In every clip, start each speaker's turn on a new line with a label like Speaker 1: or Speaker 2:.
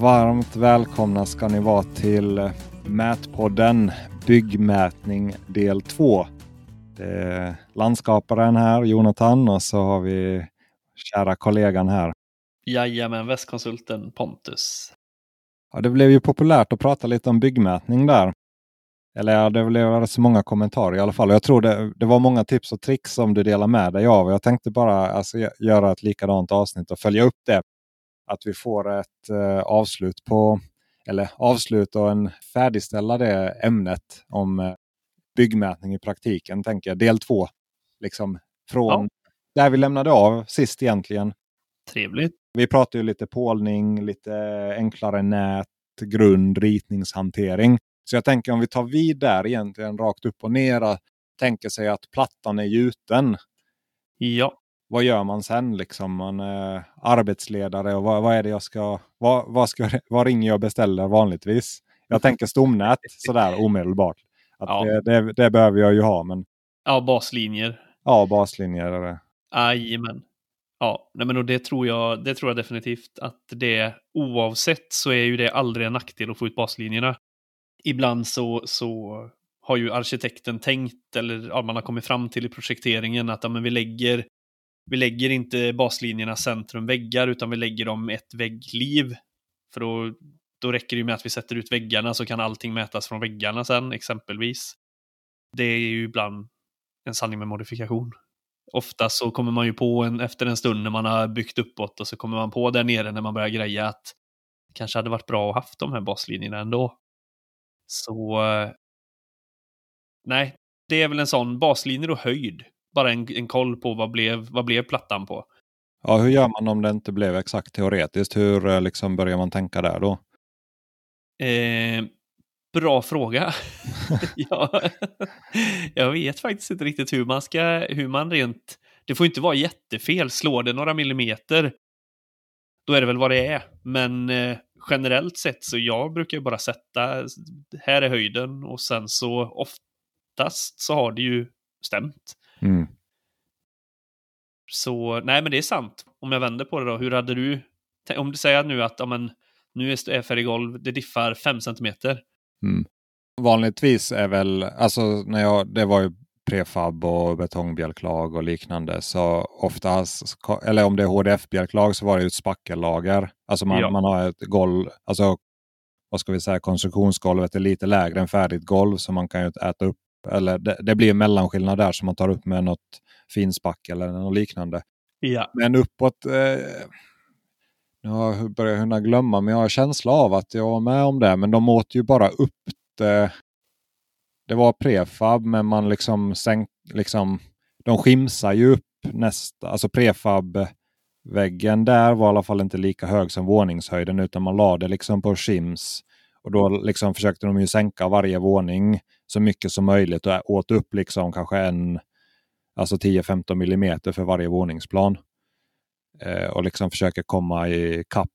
Speaker 1: Varmt välkomna ska ni vara till Mätpodden Byggmätning del 2. Det är landskaparen här, Jonathan, och så har vi kära kollegan här.
Speaker 2: Jajamän, västkonsulten Pontus.
Speaker 1: Ja, det blev ju populärt att prata lite om byggmätning där. Eller ja, det blev så många kommentarer i alla fall. Jag tror det, det var många tips och tricks som du delar med dig av. Jag tänkte bara alltså, göra ett likadant avsnitt och följa upp det. Att vi får ett eh, avslut på, eller avslut och en färdigställa det ämnet om eh, byggmätning i praktiken. tänker jag. Del två. Liksom från ja. där vi lämnade av sist egentligen.
Speaker 2: Trevligt.
Speaker 1: Vi pratade ju lite pålning, lite enklare nät, grund, ritningshantering. Så jag tänker om vi tar vid där egentligen rakt upp och ner. Tänker sig att plattan är gjuten.
Speaker 2: Ja.
Speaker 1: Vad gör man sen liksom? Man är arbetsledare och vad, vad är det jag ska... Vad, vad, ska, vad ringer jag och beställer vanligtvis? Jag tänker stomnät sådär omedelbart. Att ja. det, det, det, behöver jag ju ha. Men...
Speaker 2: Ja, baslinjer.
Speaker 1: Ja, baslinjer.
Speaker 2: Jajamän. Ja, nej men och det tror jag, det tror jag definitivt att det oavsett så är ju det aldrig en nackdel att få ut baslinjerna ibland så, så har ju arkitekten tänkt, eller ja, man har kommit fram till i projekteringen att ja, men vi, lägger, vi lägger inte baslinjerna centrum väggar, utan vi lägger dem ett väggliv. För då, då räcker det med att vi sätter ut väggarna så kan allting mätas från väggarna sen, exempelvis. Det är ju ibland en sanning med modifikation. Ofta så kommer man ju på en, efter en stund när man har byggt uppåt och så kommer man på där nere när man börjar greja att det kanske hade varit bra att haft de här baslinjerna ändå. Så eh, nej, det är väl en sån baslinjer och höjd. Bara en, en koll på vad blev, vad blev plattan på.
Speaker 1: Ja, hur gör man om det inte blev exakt teoretiskt? Hur eh, liksom börjar man tänka där då?
Speaker 2: Eh, bra fråga. ja, jag vet faktiskt inte riktigt hur man ska, hur man rent, det får inte vara jättefel. Slår det några millimeter, då är det väl vad det är. Men eh, generellt sett så jag brukar bara sätta, här är höjden och sen så oftast så har det ju stämt.
Speaker 1: Mm.
Speaker 2: Så nej men det är sant. Om jag vänder på det då, hur hade du, om du säger nu att amen, nu är färggolv, det diffar 5 cm.
Speaker 1: Mm. Vanligtvis är väl, alltså när jag, det var ju prefab och betongbjälklag och liknande. Så oftast, eller om det är HDF-bjälklag så var det ett spackellager. Alltså man, ja. man har ett golv, alltså vad ska vi säga, konstruktionsgolvet är lite lägre än färdigt golv så man kan ju äta upp, eller det, det blir mellanskillnad där som man tar upp med något finspackel eller något liknande.
Speaker 2: Ja.
Speaker 1: Men uppåt, eh, nu börjar jag hinna glömma, men jag har känsla av att jag var med om det. Men de åt ju bara upp det det var prefab men man liksom, sänk, liksom de skimsar ju upp nästa, alltså prefab-väggen där var i alla fall inte lika hög som våningshöjden utan man lade liksom på skims. Och då liksom försökte de ju sänka varje våning så mycket som möjligt och åt upp liksom kanske en, alltså 10-15 millimeter för varje våningsplan. Eh, och liksom försöker komma i kapp.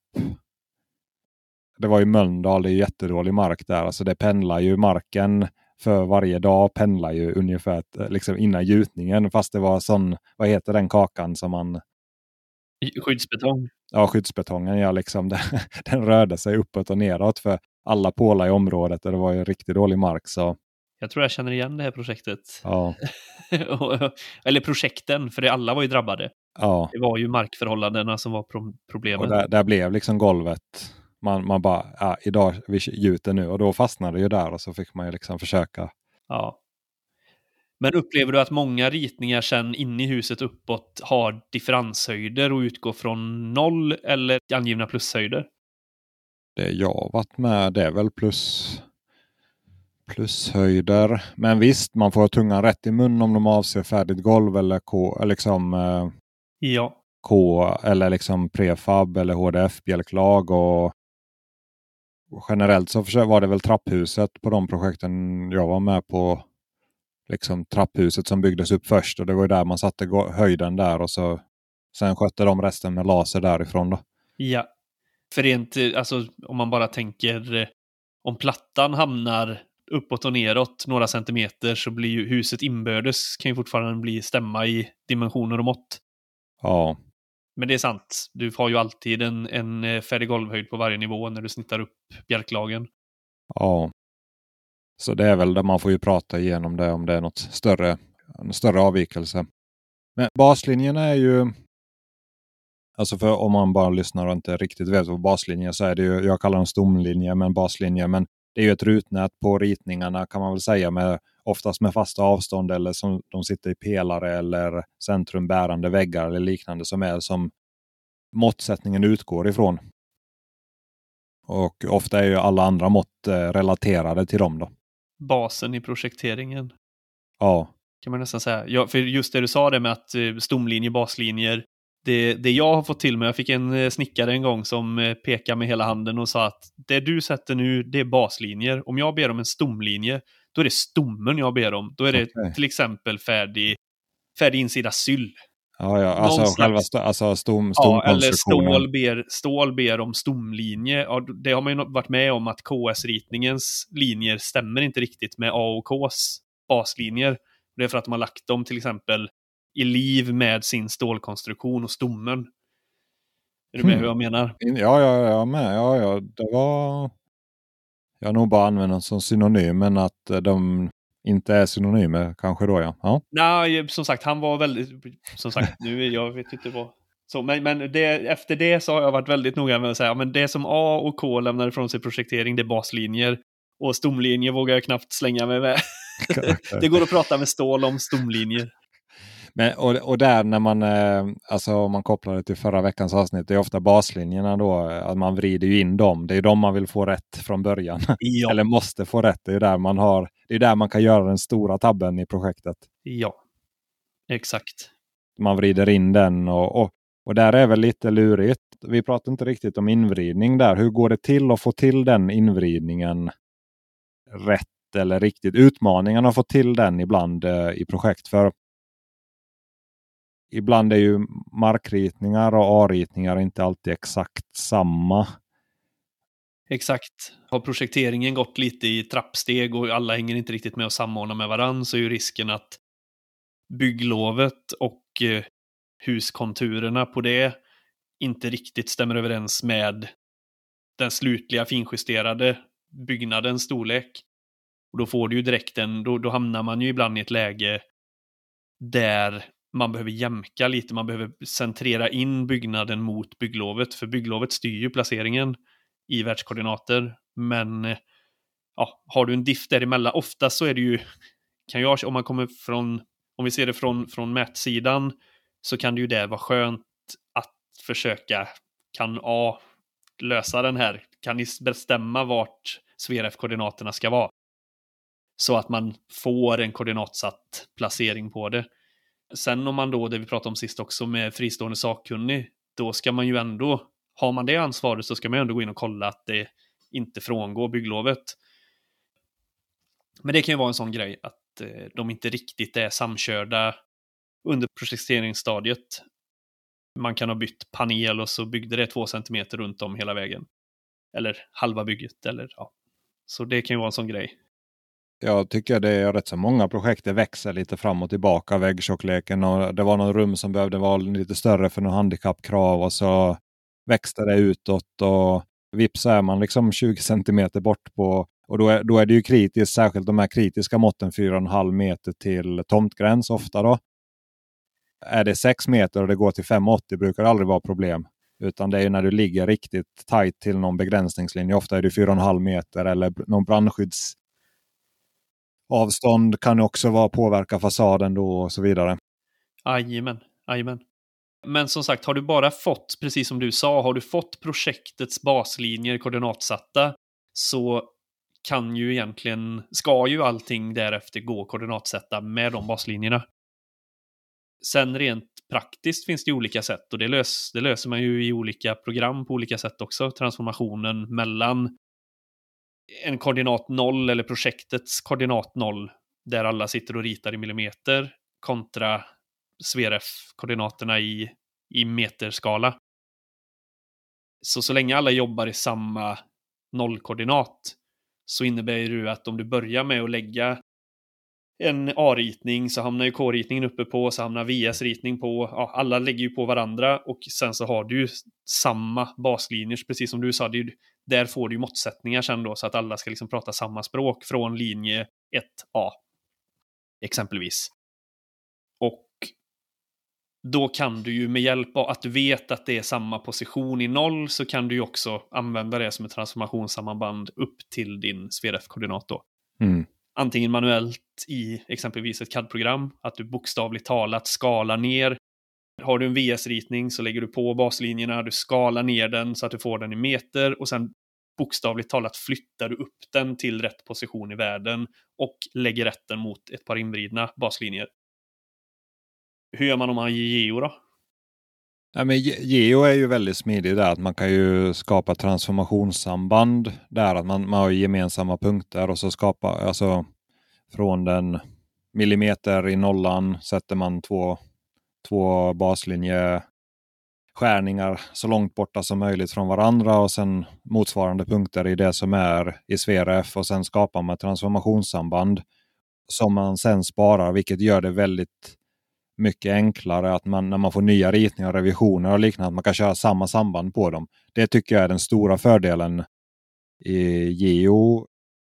Speaker 1: Det var ju Mölndal, det är jättedålig mark där. Alltså det pendlar ju marken för varje dag pendlar ju ungefär eh, liksom innan gjutningen. Fast det var sån, vad heter den kakan som man...
Speaker 2: Skyddsbetong.
Speaker 1: Ja, skyddsbetongen. Ja, liksom, den, den rörde sig uppåt och neråt för alla pålar i området och det var ju riktigt dålig mark. Så.
Speaker 2: Jag tror jag känner igen det här projektet.
Speaker 1: Ja.
Speaker 2: Eller projekten, för alla var ju drabbade.
Speaker 1: Ja.
Speaker 2: Det var ju markförhållandena som var pro problemet. Och
Speaker 1: där, där blev liksom golvet man, man bara, ja, idag vi gjuter nu och då fastnade det ju där och så fick man ju liksom försöka.
Speaker 2: Ja. Men upplever du att många ritningar sen inne i huset uppåt har differenshöjder och utgår från noll eller angivna plushöjder?
Speaker 1: Det jag varit med det är väl plus plushöjder. Men visst, man får ha tungan rätt i mun om de avser färdigt golv eller K, liksom, eh,
Speaker 2: ja.
Speaker 1: K eller liksom prefab eller HDF-bjälklag och generellt så var det väl trapphuset på de projekten jag var med på. Liksom trapphuset som byggdes upp först och det var där man satte höjden där och så sen skötte de resten med laser därifrån. Då.
Speaker 2: Ja, för rent alltså om man bara tänker eh, om plattan hamnar uppåt och neråt några centimeter så blir ju huset inbördes kan ju fortfarande bli stämma i dimensioner och mått.
Speaker 1: Ja.
Speaker 2: Men det är sant, du har ju alltid en, en eh, färdig golvhöjd på varje nivå när du snittar upp bjälklagen.
Speaker 1: Ja. Så det är väl där man får ju prata igenom det om det är något större, en större avvikelse. Men baslinjen är ju Alltså för om man bara lyssnar och inte riktigt vet vad baslinje så är det ju, jag kallar dem stomlinje, men baslinje. Men det är ju ett rutnät på ritningarna kan man väl säga med oftast med fasta avstånd eller som de sitter i pelare eller centrumbärande väggar eller liknande som är som måttsättningen utgår ifrån. Och ofta är ju alla andra mått eh, relaterade till dem. Då.
Speaker 2: Basen i projekteringen.
Speaker 1: Ja.
Speaker 2: Kan man nästan säga. Ja, för just det du sa det med att eh, stomlinjer, baslinjer, det, det jag har fått till mig, jag fick en eh, snickare en gång som eh, pekade med hela handen och sa att det du sätter nu, det är baslinjer. Om jag ber om en stomlinje, då är det stommen jag ber om. Då är det okay. till exempel färdig, färdig insida syll.
Speaker 1: Ja, ja. alltså Någon själva st alltså stom,
Speaker 2: ja, eller stål ber, stål ber om stomlinje. Ja, det har man ju varit med om att KS-ritningens linjer stämmer inte riktigt med A och Ks baslinjer. Det är för att de har lagt dem till exempel i liv med sin stålkonstruktion och stommen. Är du med hmm. hur jag menar?
Speaker 1: Ja, ja, jag är med. Ja, ja, det var... Jag har nog bara använt den som synonym, men att eh, de inte är synonymer kanske då ja. ja.
Speaker 2: Nej, som sagt, han var väldigt... Som sagt, nu jag vet inte vad... Så, men men det, efter det så har jag varit väldigt noga med att säga men det som A och K lämnar ifrån sig projektering, det är baslinjer. Och stomlinjer vågar jag knappt slänga mig med. det går att prata med stål om stomlinjer.
Speaker 1: Men, och, och där när man, eh, alltså om man kopplar det till förra veckans avsnitt, det är ofta baslinjerna då, eh, att man vrider ju in dem. Det är de man vill få rätt från början. Ja. Eller måste få rätt. Det är där man har, det är där man kan göra den stora tabben i projektet.
Speaker 2: Ja, exakt.
Speaker 1: Man vrider in den och, och, och där är väl lite lurigt. Vi pratar inte riktigt om invridning där. Hur går det till att få till den invridningen rätt eller riktigt? Utmaningen att få till den ibland eh, i projekt. För ibland är ju markritningar och A-ritningar inte alltid exakt samma.
Speaker 2: Exakt. Har projekteringen gått lite i trappsteg och alla hänger inte riktigt med och samordnar med varandra så är ju risken att bygglovet och eh, huskonturerna på det inte riktigt stämmer överens med den slutliga finjusterade byggnadens storlek. Och då får du ju direkt en, då, då hamnar man ju ibland i ett läge där man behöver jämka lite, man behöver centrera in byggnaden mot bygglovet, för bygglovet styr ju placeringen i världskoordinater. Men ja, har du en diff däremellan, ofta så är det ju, kan jag, om man kommer från, om vi ser det från, från mätsidan, så kan det ju där vara skönt att försöka, kan A lösa den här, kan ni bestämma vart SVRF-koordinaterna ska vara? Så att man får en koordinatsatt placering på det. Sen om man då, det vi pratade om sist också med fristående sakkunnig, då ska man ju ändå, har man det ansvaret så ska man ju ändå gå in och kolla att det inte frångår bygglovet. Men det kan ju vara en sån grej att eh, de inte riktigt är samkörda under projekteringsstadiet. Man kan ha bytt panel och så byggde det två centimeter runt om hela vägen. Eller halva bygget, eller ja. Så det kan ju vara en sån grej.
Speaker 1: Jag tycker det är rätt så många projekt det växer lite fram och tillbaka väggtjockleken. Och det var någon rum som behövde vara lite större för någon handikappkrav och så växte det utåt och vips är man liksom 20 centimeter bort på och då är, då är det ju kritiskt, särskilt de här kritiska måtten 4,5 meter till tomtgräns ofta. då. Är det 6 meter och det går till 5,80 brukar det aldrig vara problem. Utan det är när du ligger riktigt tajt till någon begränsningslinje. Ofta är det 4,5 meter eller någon brandskydds avstånd kan också vara påverka fasaden då och så vidare.
Speaker 2: Jajamän, jajamän. Men som sagt, har du bara fått, precis som du sa, har du fått projektets baslinjer koordinatsatta så kan ju egentligen, ska ju allting därefter gå koordinatsätta med de baslinjerna. Sen rent praktiskt finns det olika sätt och det, lös, det löser man ju i olika program på olika sätt också. Transformationen mellan en koordinat 0 eller projektets koordinat 0 där alla sitter och ritar i millimeter kontra SVRF-koordinaterna i, i meterskala. Så så länge alla jobbar i samma nollkoordinat så innebär det ju att om du börjar med att lägga en A-ritning så hamnar ju K-ritningen uppe på, så hamnar VS-ritning på. Ja, alla lägger ju på varandra och sen så har du ju samma baslinjer, precis som du sa. Det är ju, där får du ju måttsättningar sen då så att alla ska liksom prata samma språk från linje 1A. Exempelvis. Och då kan du ju med hjälp av att du vet att det är samma position i noll så kan du ju också använda det som ett transformationssammanband upp till din SVRF-koordinat då.
Speaker 1: Mm.
Speaker 2: Antingen manuellt i exempelvis ett CAD-program, att du bokstavligt talat skalar ner. Har du en VS-ritning så lägger du på baslinjerna, du skalar ner den så att du får den i meter och sen bokstavligt talat flyttar du upp den till rätt position i världen och lägger rätten mot ett par invridna baslinjer. Hur gör man om man ger geo då?
Speaker 1: Ja, men Geo är ju väldigt smidig där. Att man kan ju skapa transformationssamband där. Att man, man har gemensamma punkter och så skapar alltså från den millimeter i nollan sätter man två, två baslinje skärningar så långt borta som möjligt från varandra och sen motsvarande punkter i det som är i SVRF och sen skapar man transformationssamband som man sen sparar vilket gör det väldigt mycket enklare att man när man får nya ritningar, revisioner och liknande, att man kan köra samma samband på dem. Det tycker jag är den stora fördelen i Geo.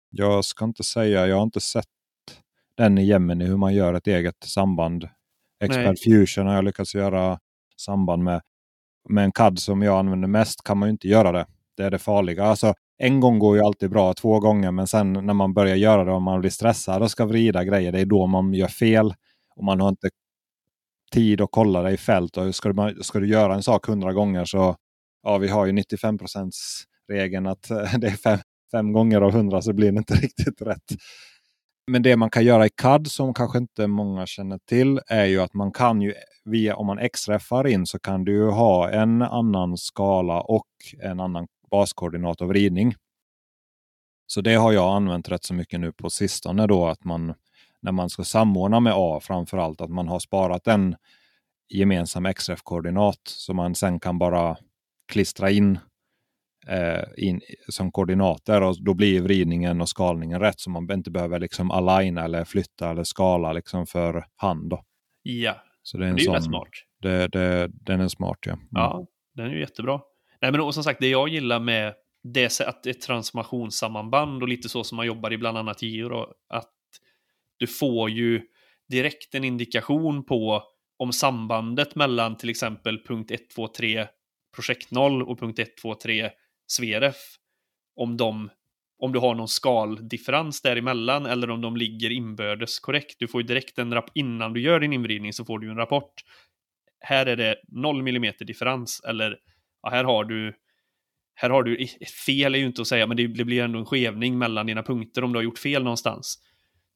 Speaker 1: Jag ska inte säga, jag har inte sett den i Gemini hur man gör ett eget samband. Expert Nej. Fusion har jag lyckats göra samband med. Med en CAD som jag använder mest kan man ju inte göra det. Det är det farliga. Alltså, en gång går ju alltid bra, två gånger, men sen när man börjar göra det och man blir stressad och ska vrida grejer, det är då man gör fel. Och man har inte tid att kolla det i fält. Och ska, du, ska du göra en sak hundra gånger så ja, vi har ju 95 regeln att det är fem, fem gånger av hundra så blir det inte riktigt rätt. Men det man kan göra i CAD som kanske inte många känner till är ju att man kan ju via om man XRFar in så kan du ju ha en annan skala och en annan baskoordinat och vridning. Så det har jag använt rätt så mycket nu på sistone då att man när man ska samordna med A framför allt att man har sparat en gemensam XRF-koordinat så man sen kan bara klistra in, in som koordinater och då blir vridningen och skalningen rätt så man inte behöver liksom aligna eller flytta eller skala liksom för hand. Då.
Speaker 2: Ja,
Speaker 1: så det är,
Speaker 2: en det är sån, smart.
Speaker 1: Det, det, den är smart ja. Mm.
Speaker 2: Ja, den är ju jättebra. Nej, men som sagt, det jag gillar med det att ett transformationssammanband och lite så som man jobbar i bland annat då, att du får ju direkt en indikation på om sambandet mellan till exempel punkt 123 projekt 0 och punkt 123 Sveref, om de om du har någon skaldifferens däremellan eller om de ligger inbördes korrekt. Du får ju direkt en rapport innan du gör din invridning så får du en rapport. Här är det 0 mm differens eller ja, här har du här har du, fel är ju inte att säga, men det, det blir ändå en skevning mellan dina punkter om du har gjort fel någonstans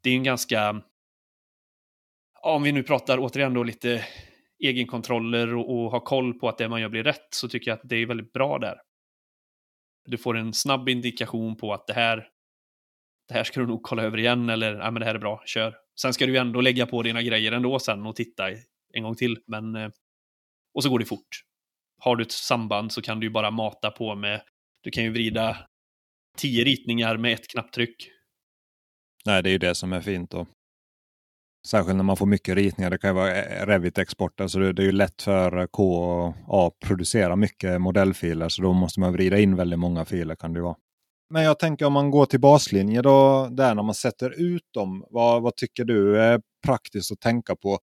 Speaker 2: det är en ganska, om vi nu pratar återigen då lite egenkontroller och, och ha koll på att det man gör blir rätt så tycker jag att det är väldigt bra där. Du får en snabb indikation på att det här, det här ska du nog kolla över igen eller ja, men det här är bra, kör. Sen ska du ju ändå lägga på dina grejer ändå sen och titta en gång till. Men, eh, och så går det fort. Har du ett samband så kan du ju bara mata på med, du kan ju vrida tio ritningar med ett knapptryck.
Speaker 1: Nej, det är ju det som är fint. Då. Särskilt när man får mycket ritningar. Det kan ju vara eh, Revit-exporter så det är ju lätt för K och A att producera mycket modellfiler. Så då måste man vrida in väldigt många filer kan det vara. Men jag tänker om man går till baslinje då, där när man sätter ut dem. Vad, vad tycker du är praktiskt att tänka på?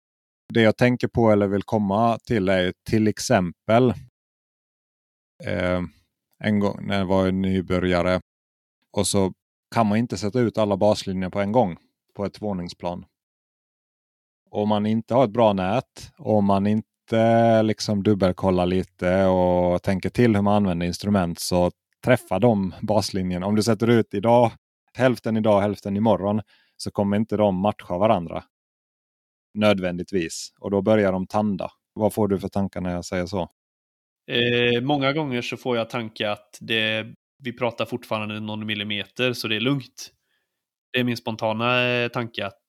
Speaker 1: Det jag tänker på eller vill komma till är till exempel eh, en gång när jag var nybörjare och så kan man inte sätta ut alla baslinjer på en gång på ett våningsplan. Om man inte har ett bra nät, och man inte liksom dubbelkollar lite och tänker till hur man använder instrument så träffar de baslinjen. Om du sätter ut idag, hälften idag, hälften imorgon så kommer inte de matcha varandra. Nödvändigtvis. Och då börjar de tanda. Vad får du för tankar när jag säger så?
Speaker 2: Eh, många gånger så får jag tanke att det vi pratar fortfarande någon millimeter så det är lugnt. Det är min spontana eh, tanke att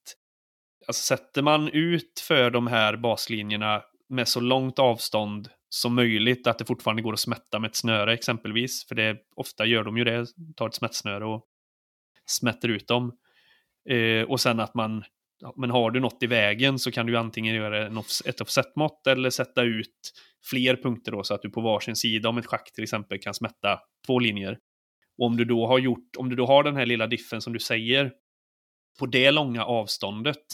Speaker 2: alltså, sätter man ut för de här baslinjerna med så långt avstånd som möjligt, att det fortfarande går att smätta med ett snöre exempelvis, för det ofta gör de ju det, tar ett smättsnöre och smätter ut dem. Eh, och sen att man Men har du något i vägen så kan du antingen göra ett offsetmått eller sätta ut fler punkter då så att du på varsin sida om ett schack till exempel kan smätta två linjer. Och om du då har gjort, om du då har den här lilla diffen som du säger på det långa avståndet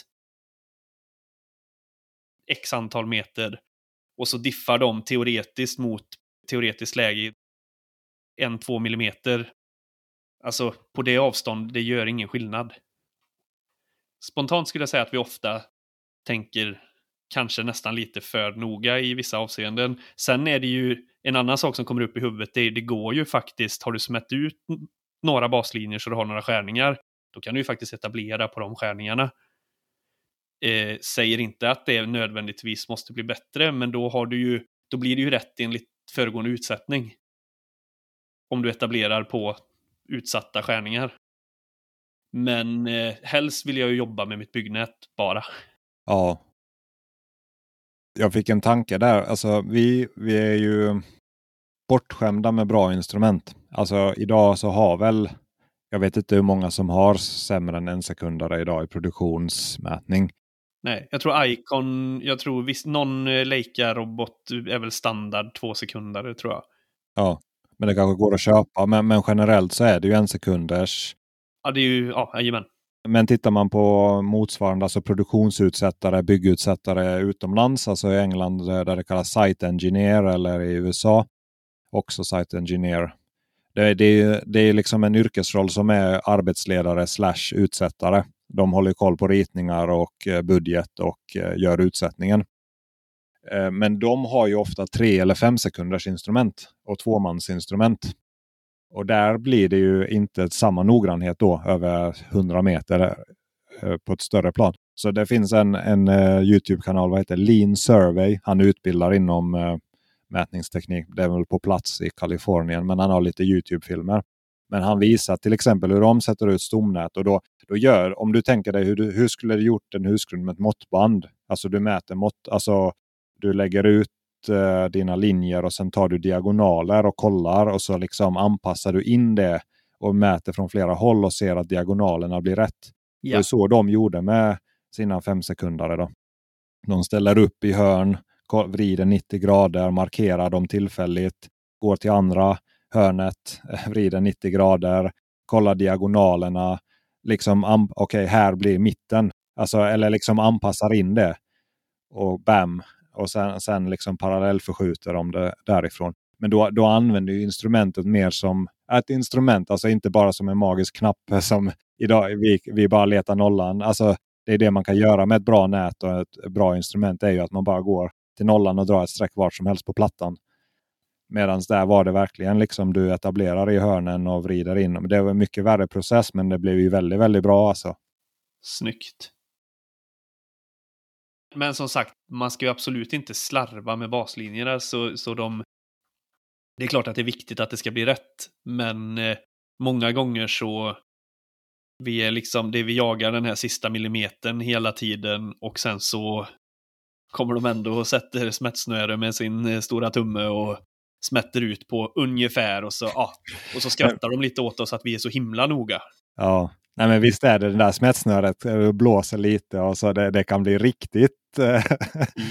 Speaker 2: x antal meter och så diffar de teoretiskt mot teoretiskt läge 1-2 millimeter. Alltså på det avstånd, det gör ingen skillnad. Spontant skulle jag säga att vi ofta tänker kanske nästan lite för noga i vissa avseenden. Sen är det ju en annan sak som kommer upp i huvudet, det, det går ju faktiskt, har du smätt ut några baslinjer så du har några skärningar, då kan du ju faktiskt etablera på de skärningarna. Eh, säger inte att det nödvändigtvis måste bli bättre, men då, har du ju, då blir det ju rätt enligt föregående utsättning. Om du etablerar på utsatta skärningar. Men eh, helst vill jag ju jobba med mitt byggnät bara.
Speaker 1: Ja. Jag fick en tanke där. Alltså, vi, vi är ju bortskämda med bra instrument. Alltså idag så har väl, jag vet inte hur många som har sämre än en sekundare idag i produktionsmätning.
Speaker 2: Nej, jag tror Icon, jag tror visst någon eh, Leica-robot är väl standard två sekunder tror jag.
Speaker 1: Ja, men det kanske går att köpa. Men, men generellt så är det ju en sekunders.
Speaker 2: Ja, det är ju, ja, jajamän.
Speaker 1: Men tittar man på motsvarande, alltså produktionsutsättare, byggutsättare utomlands, alltså i England där det kallas Site Engineer eller i USA också Site Engineer. Det, det, det är liksom en yrkesroll som är arbetsledare slash utsättare. De håller koll på ritningar och eh, budget och eh, gör utsättningen. Eh, men de har ju ofta tre eller fem sekunders instrument och tvåmansinstrument. Och där blir det ju inte samma noggrannhet då över 100 meter på ett större plan. Så det finns en, en Youtube-kanal, vad heter Lean Survey. Han utbildar inom mätningsteknik. Det är väl på plats i Kalifornien, men han har lite Youtube-filmer. Men han visar till exempel hur de sätter ut stomnät och då, då gör, om du tänker dig hur, du, hur skulle du gjort en husgrund med ett måttband? Alltså du mäter mått, alltså du lägger ut eh, dina linjer och sen tar du diagonaler och kollar och så liksom anpassar du in det och mäter från flera håll och ser att diagonalerna blir rätt. Ja. Det är så de gjorde med sina femsekundare. Då. De ställer upp i hörn, vrider 90 grader, markerar dem tillfälligt, går till andra hörnet, vrider 90 grader, kollar diagonalerna. Liksom, Okej, okay, här blir mitten. Alltså, eller liksom anpassar in det. Och bam! Och sen, sen liksom parallellförskjuter de det därifrån. Men då, då använder ju instrumentet mer som ett instrument, alltså inte bara som en magisk knapp som idag vi, vi bara letar nollan. Alltså, det är det man kan göra med ett bra nät och ett bra instrument är ju att man bara går till nollan och drar ett streck vart som helst på plattan. Medan där var det verkligen liksom du etablerar i hörnen och vrider in. Det var en mycket värre process men det blev ju väldigt, väldigt bra alltså.
Speaker 2: Snyggt. Men som sagt, man ska ju absolut inte slarva med baslinjerna så, så de... Det är klart att det är viktigt att det ska bli rätt, men eh, många gånger så vi är liksom, det vi jagar den här sista millimetern hela tiden och sen så kommer de ändå och sätter smärtsnöre med sin eh, stora tumme och smätter ut på ungefär och så, ja, och så skrattar de lite åt oss att vi är så himla noga.
Speaker 1: Ja, Nej, men visst är det det där smättsnöret eh, blåser lite och så det, det kan bli riktigt eh,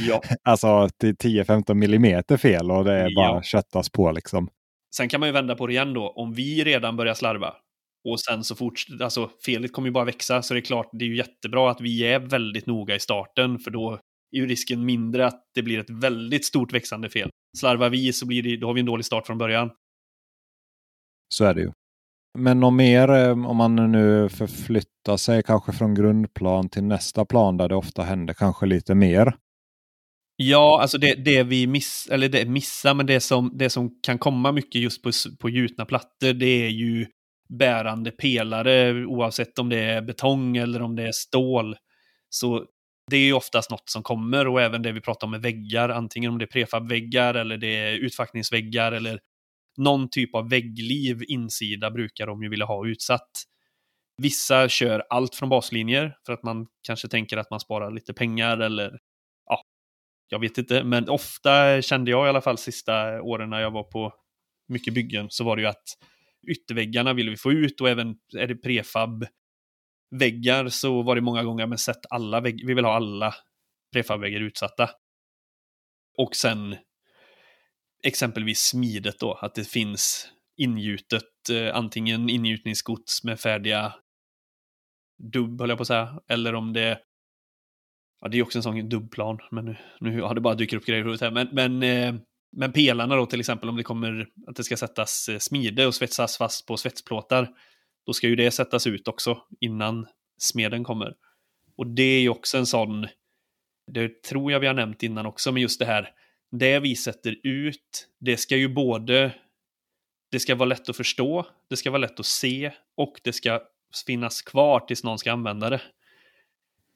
Speaker 1: ja. alltså till 10-15 millimeter fel och det är ja. bara köttas på liksom.
Speaker 2: Sen kan man ju vända på det igen då. Om vi redan börjar slarva och sen så fort, alltså felet kommer ju bara växa så det är klart, det är ju jättebra att vi är väldigt noga i starten för då är ju risken mindre att det blir ett väldigt stort växande fel. Slarvar vi så blir det, då har vi en dålig start från början.
Speaker 1: Så är det ju. Men något mer eh, om man nu förflyttar sig kanske från grundplan till nästa plan där det ofta händer kanske lite mer?
Speaker 2: Ja, alltså det, det vi miss, eller det missar, men det som, det som kan komma mycket just på, på gjutna plattor, det är ju bärande pelare, oavsett om det är betong eller om det är stål. Så det är ju oftast något som kommer och även det vi pratar om med väggar, antingen om det är prefabväggar eller det är utfackningsväggar eller någon typ av väggliv insida brukar de ju vilja ha utsatt. Vissa kör allt från baslinjer för att man kanske tänker att man sparar lite pengar eller ja, jag vet inte, men ofta kände jag i alla fall sista åren när jag var på mycket byggen så var det ju att ytterväggarna vill vi få ut och även är det prefab väggar så var det många gånger, men sätt alla väggar, vi vill ha alla prefabväggar utsatta. Och sen exempelvis smidet då, att det finns ingjutet, eh, antingen ingjutningsgods med färdiga dubb, höll jag på att säga, eller om det Ja, det är också en sån dubbplan, men nu, nu har det bara dyker upp grejer i huvudet här. Men, men, eh, men pelarna då till exempel, om det kommer att det ska sättas eh, smide och svetsas fast på svetsplåtar, då ska ju det sättas ut också innan smeden kommer. Och det är ju också en sån, det tror jag vi har nämnt innan också, men just det här, det vi sätter ut, det ska ju både, det ska vara lätt att förstå, det ska vara lätt att se och det ska finnas kvar tills någon ska använda det.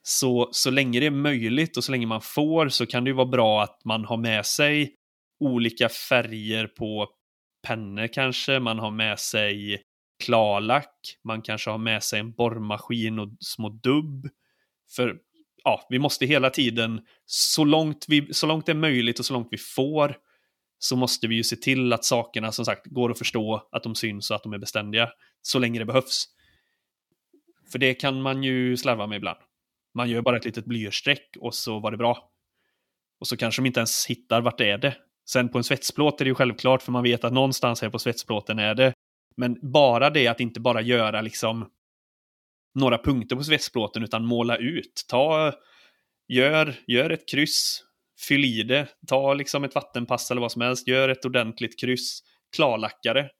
Speaker 2: Så, så länge det är möjligt och så länge man får så kan det ju vara bra att man har med sig olika färger på pennor kanske, man har med sig klarlack, man kanske har med sig en borrmaskin och små dubb. För ja, vi måste hela tiden, så långt, vi, så långt det är möjligt och så långt vi får, så måste vi ju se till att sakerna som sagt går att förstå, att de syns och att de är beständiga, så länge det behövs. För det kan man ju slarva med ibland. Man gör bara ett litet blyerstreck och så var det bra. Och så kanske de inte ens hittar vart det är det. Sen på en svetsplåt är det ju självklart, för man vet att någonstans här på svetsplåten är det. Men bara det att inte bara göra liksom några punkter på svetsplåten, utan måla ut. Ta, gör, gör ett kryss, fyll i det, ta liksom ett vattenpass eller vad som helst, gör ett ordentligt kryss, klarlackare. det.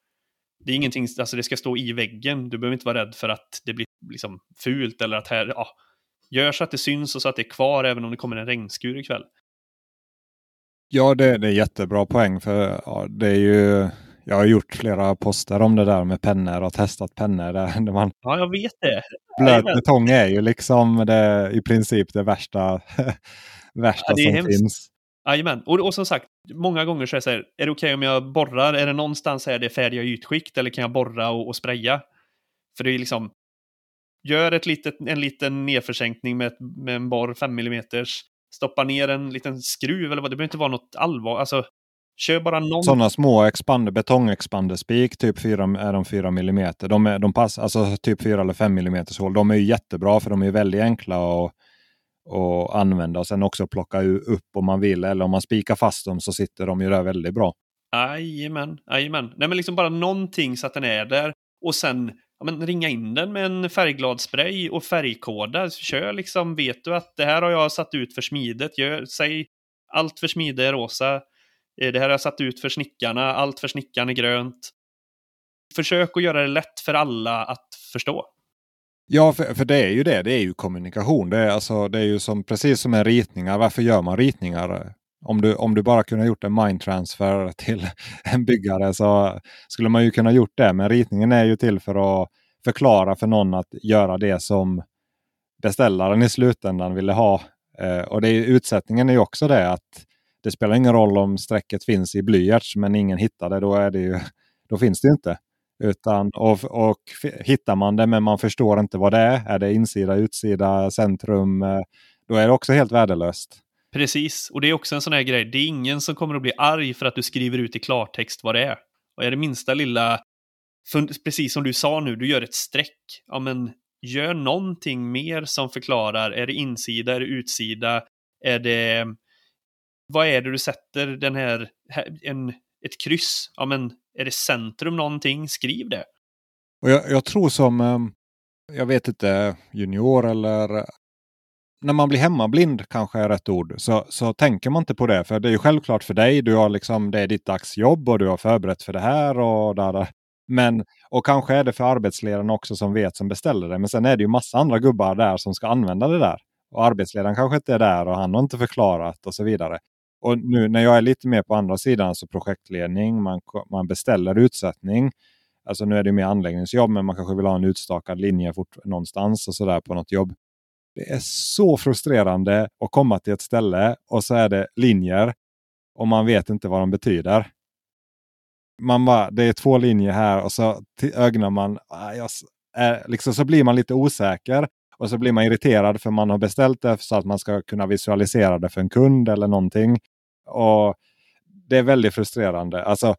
Speaker 2: Det är ingenting, alltså det ska stå i väggen, du behöver inte vara rädd för att det blir liksom fult eller att här, ja, Gör så att det syns och så att det är kvar även om det kommer en regnskur ikväll.
Speaker 1: Ja, det, det är jättebra poäng. för ja, det är ju jag har gjort flera poster om det där med pennor och testat pennor. Där, man,
Speaker 2: ja, jag vet det.
Speaker 1: Blöt betong är ju liksom det, i princip det värsta, värsta ja, det som hemskt. finns.
Speaker 2: Jajamän, och, och som sagt, många gånger så är det så här, är det okej okay om jag borrar? Är det någonstans här det färdiga ytskikt eller kan jag borra och, och spraya? För det är liksom, Gör ett litet, en liten nedförsänkning med, med en borr 5 mm. Stoppa ner en liten skruv eller vad, det behöver inte vara något allvar. Alltså, kör bara någon...
Speaker 1: Sådana små expander, betongexpanderspik, typ 4, är de 4 mm. De, är, de pass, alltså typ 4 eller 5 mm hål. De är ju jättebra för de är väldigt enkla att och använda och sen också plocka upp om man vill. Eller om man spikar fast dem så sitter de ju där väldigt bra.
Speaker 2: Jajamän, jajamän. Nej men liksom bara någonting så att den är där. Och sen ja, men ringa in den med en färgglad spray och färgkoda. Kör liksom, vet du att det här har jag satt ut för smidet. Gör, säg allt för smide är rosa. Eh, det här har jag satt ut för snickarna. Allt för snickaren är grönt. Försök att göra det lätt för alla att förstå.
Speaker 1: Ja, för, för det är ju det. Det är ju kommunikation. Det är, alltså, det är ju som, precis som med ritningar. Varför gör man ritningar? Om du, om du bara kunde gjort en mindtransfer till en byggare så skulle man ju kunna gjort det. Men ritningen är ju till för att förklara för någon att göra det som beställaren i slutändan ville ha. Eh, och det är, utsättningen är ju också det att det spelar ingen roll om strecket finns i blyerts men ingen hittar det. Då, är det ju, då finns det inte. Utan, och, och hittar man det men man förstår inte vad det är. Är det insida, utsida, centrum? Eh, då är det också helt värdelöst.
Speaker 2: Precis, och det är också en sån här grej. Det är ingen som kommer att bli arg för att du skriver ut i klartext vad det är. Och är det minsta lilla, precis som du sa nu, du gör ett streck. Ja, men gör någonting mer som förklarar. Är det insida, är det utsida? Är det... Vad är det du sätter den här, en, ett kryss? Ja, men är det centrum någonting? Skriv det.
Speaker 1: Och jag, jag tror som, ehm, jag vet inte, junior eller när man blir hemmablind kanske är rätt ord, så, så tänker man inte på det. För det är ju självklart för dig. Du har liksom, det är ditt dagsjobb och du har förberett för det här. och där, Men, och kanske är det för arbetsledaren också som vet som beställer det. Men sen är det ju massa andra gubbar där som ska använda det där. Och arbetsledaren kanske inte är där och han har inte förklarat och så vidare. Och nu när jag är lite mer på andra sidan, alltså projektledning, man, man beställer utsättning. Alltså nu är det mer anläggningsjobb, men man kanske vill ha en utstakad linje fort, någonstans och sådär på något jobb. Det är så frustrerande att komma till ett ställe och så är det linjer och man vet inte vad de betyder. Man bara, det är två linjer här och så ögnar man. Ah, liksom, så blir man lite osäker och så blir man irriterad för man har beställt det så att man ska kunna visualisera det för en kund eller någonting. Och Det är väldigt frustrerande. Alltså,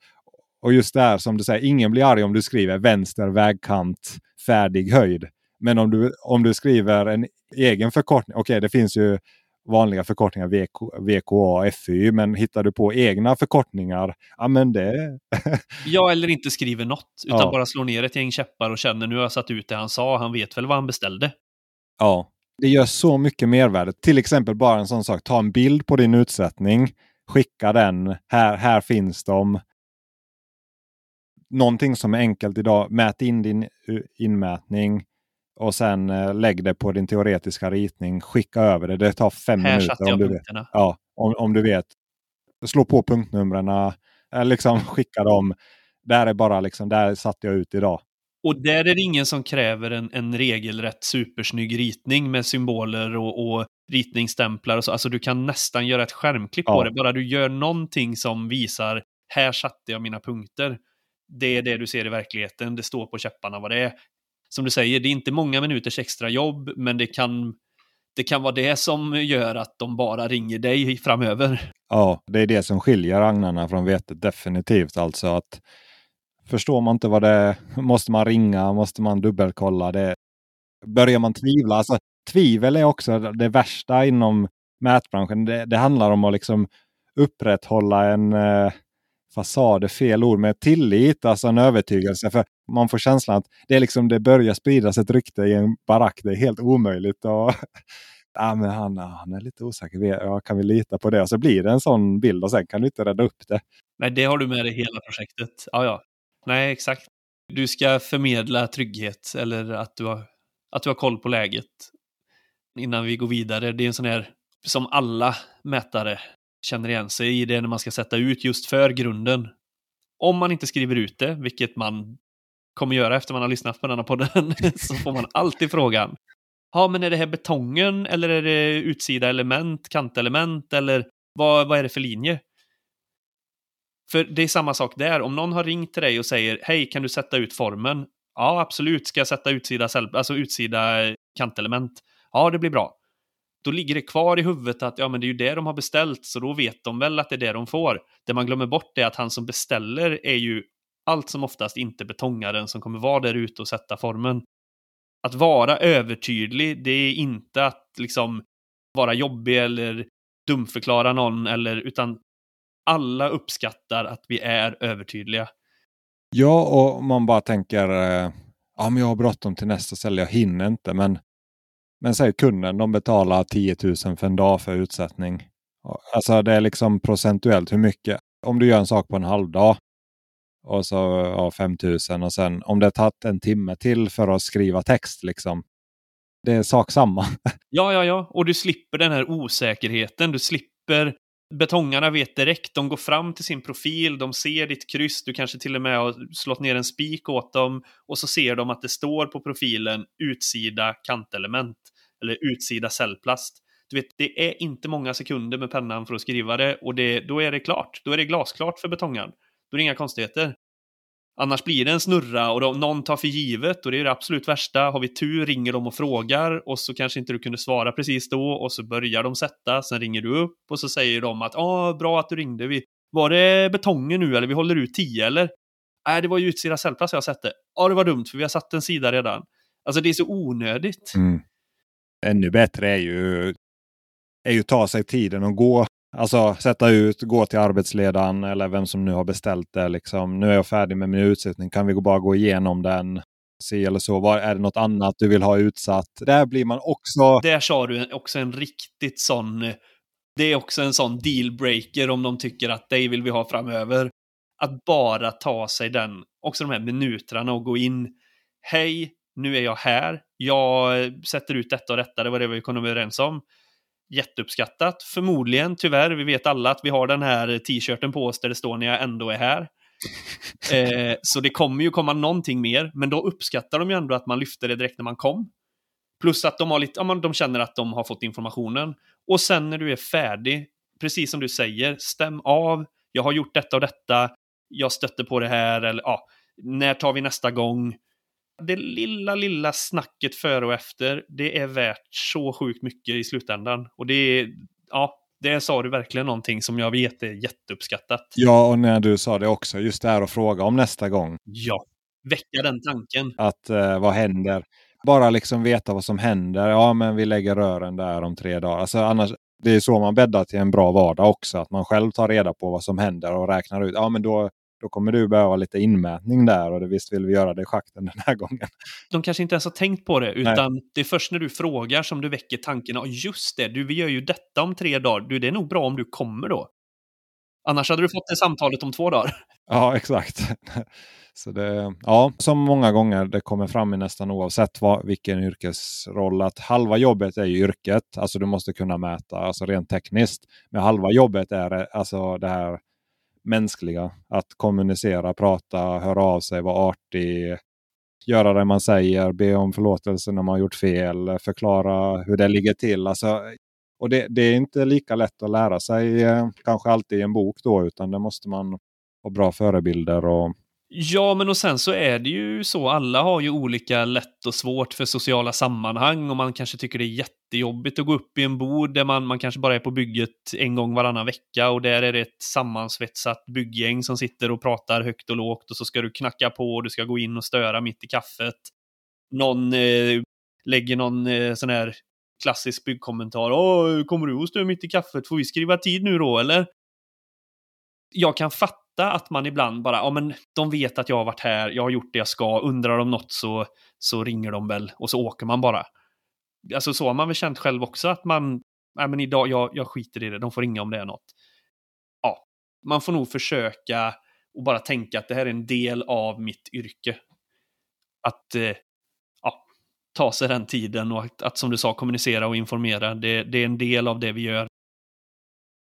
Speaker 1: och just där som du säger, ingen blir arg om du skriver vänster vägkant färdig höjd. Men om du, om du skriver en egen förkortning. Okej, okay, det finns ju vanliga förkortningar VK, VKA, FY. Men hittar du på egna förkortningar, ja men det...
Speaker 2: ja, eller inte skriver något. Utan ja. bara slår ner ett gäng käppar och känner nu har jag satt ut det han sa. Han vet väl vad han beställde.
Speaker 1: Ja, det gör så mycket mervärde. Till exempel bara en sån sak. Ta en bild på din utsättning. Skicka den. Här, här finns de. Någonting som är enkelt idag. Mät in din inmätning. Och sen eh, lägg det på din teoretiska ritning. Skicka över det. Det tar fem här minuter. Om du, vet. Ja, om, om du vet. Slå på punktnumren. Eh, liksom skicka dem. Där är bara liksom, där satte jag ut idag.
Speaker 2: Och där är det ingen som kräver en, en regelrätt supersnygg ritning med symboler och, och ritningsstämplar och så. Alltså du kan nästan göra ett skärmklipp ja. på det. Bara du gör någonting som visar här satte jag mina punkter. Det är det du ser i verkligheten. Det står på käpparna vad det är. Som du säger, det är inte många minuters extra jobb, men det kan, det kan vara det som gör att de bara ringer dig framöver.
Speaker 1: Ja, det är det som skiljer agnarna från vetet definitivt. Alltså att Förstår man inte vad det är, måste man ringa, måste man dubbelkolla. Det, börjar man tvivla, alltså tvivel är också det värsta inom mätbranschen. Det, det handlar om att liksom upprätthålla en eh, fasad, är fel ord, med tillit, alltså en övertygelse. För man får känslan att det, är liksom, det börjar spridas ett rykte i en barack. Det är helt omöjligt. Och, ja, men han, han är lite osäker. Ja, kan vi lita på det? Och så blir det en sån bild och sen kan du inte rädda upp det.
Speaker 2: Nej, det har du med dig hela projektet. Ja, ja. Nej, exakt. Du ska förmedla trygghet eller att du har, att du har koll på läget innan vi går vidare. Det är en sån här som alla mätare känner igen sig i det när man ska sätta ut just för grunden. Om man inte skriver ut det, vilket man kommer göra efter man har lyssnat på denna podden, så får man alltid frågan. Ja, men är det här betongen eller är det utsida element, kantelement eller vad, vad är det för linje? För det är samma sak där. Om någon har ringt till dig och säger hej, kan du sätta ut formen? Ja, absolut. Ska jag sätta utsida, alltså utsida kantelement? Ja, det blir bra. Då ligger det kvar i huvudet att ja, men det är ju det de har beställt, så då vet de väl att det är det de får. Det man glömmer bort är att han som beställer är ju allt som oftast inte betongaren som kommer vara där ute och sätta formen. Att vara övertydlig, det är inte att liksom vara jobbig eller dumförklara någon, eller, utan alla uppskattar att vi är övertydliga.
Speaker 1: Ja, och man bara tänker eh, ja, men jag har bråttom till nästa ställe, jag hinner inte. Men, men säg kunden, de betalar 10 000 för en dag för utsättning. Alltså det är liksom procentuellt hur mycket. Om du gör en sak på en halvdag och så ja, 5 000 och sen om det tagit en timme till för att skriva text liksom. Det är sak samma.
Speaker 2: Ja, ja, ja. Och du slipper den här osäkerheten. Du slipper betongarna vet direkt, de går fram till sin profil, de ser ditt kryss, du kanske till och med har slått ner en spik åt dem och så ser de att det står på profilen utsida kantelement eller utsida cellplast. Du vet, det är inte många sekunder med pennan för att skriva det och det, då är det klart. Då är det glasklart för betongaren. Då är det inga konstigheter. Annars blir det en snurra och då, någon tar för givet och det är det absolut värsta. Har vi tur ringer de och frågar och så kanske inte du kunde svara precis då och så börjar de sätta. Sen ringer du upp och så säger de att ah, bra att du ringde. Vi, var det betongen nu eller vi håller ut 10 eller? Nej, det var ju utsida cellplats jag satte. Ja, det var dumt för vi har satt en sida redan. Alltså det är så onödigt.
Speaker 1: Mm. Ännu bättre är ju, är ju ta sig tiden och gå Alltså sätta ut, gå till arbetsledaren eller vem som nu har beställt det. Liksom. Nu är jag färdig med min utsättning. Kan vi bara gå igenom den? Se eller så. Var, är det något annat du vill ha utsatt? Där blir man också...
Speaker 2: Där sa du också en riktigt sån... Det är också en sån dealbreaker om de tycker att dig vill vi ha framöver. Att bara ta sig den, också de här minuterna och gå in. Hej, nu är jag här. Jag eh, sätter ut detta och detta. Det var det vi kom överens om jätteuppskattat. Förmodligen, tyvärr, vi vet alla att vi har den här t-shirten på oss där det står när jag ändå är här. eh, så det kommer ju komma någonting mer, men då uppskattar de ju ändå att man lyfter det direkt när man kom. Plus att de, har lite, ja, de känner att de har fått informationen. Och sen när du är färdig, precis som du säger, stäm av. Jag har gjort detta och detta. Jag stötte på det här, eller ja, när tar vi nästa gång? Det lilla, lilla snacket före och efter, det är värt så sjukt mycket i slutändan. Och det är, ja, det sa du verkligen någonting som jag vet är jätteuppskattat.
Speaker 1: Ja, och när du sa det också, just det här att fråga om nästa gång.
Speaker 2: Ja, väcka den tanken.
Speaker 1: Att eh, vad händer? Bara liksom veta vad som händer. Ja, men vi lägger rören där om tre dagar. Alltså, annars, det är så man bäddar till en bra vardag också. Att man själv tar reda på vad som händer och räknar ut. Ja, men då, då kommer du behöva lite inmätning där och det, visst vill vi göra det i schakten den här gången.
Speaker 2: De kanske inte ens har tänkt på det, utan Nej. det är först när du frågar som du väcker tanken. Ja, just det, du, vi gör ju detta om tre dagar. Du, det är nog bra om du kommer då. Annars hade du fått det samtalet om två dagar.
Speaker 1: Ja, exakt. Så det, ja, som många gånger det kommer fram i nästan oavsett vad, vilken yrkesroll att halva jobbet är ju yrket. Alltså du måste kunna mäta, alltså rent tekniskt. Men halva jobbet är alltså det här mänskliga. Att kommunicera, prata, höra av sig, vara artig, göra det man säger, be om förlåtelse när man gjort fel, förklara hur det ligger till. Alltså, och det, det, är inte lika lätt att lära sig eh, kanske alltid i en bok då, utan det måste man ha bra förebilder och
Speaker 2: Ja, men och sen så är det ju så, alla har ju olika lätt och svårt för sociala sammanhang och man kanske tycker det är jättejobbigt att gå upp i en bod där man, man kanske bara är på bygget en gång varannan vecka och där är det ett sammansvetsat bygggäng som sitter och pratar högt och lågt och så ska du knacka på och du ska gå in och störa mitt i kaffet. Någon eh, lägger någon eh, sån här klassisk byggkommentar. Åh, kommer du och stör mitt i kaffet? Får vi skriva tid nu då, eller? Jag kan fatta att man ibland bara, ja men de vet att jag har varit här, jag har gjort det jag ska, undrar de något så, så ringer de väl och så åker man bara. Alltså så har man väl känt själv också att man, nej men idag, jag, jag skiter i det, de får ringa om det är något. Ja, man får nog försöka och bara tänka att det här är en del av mitt yrke. Att eh, ja, ta sig den tiden och att, att, som du sa kommunicera och informera, det, det är en del av det vi gör.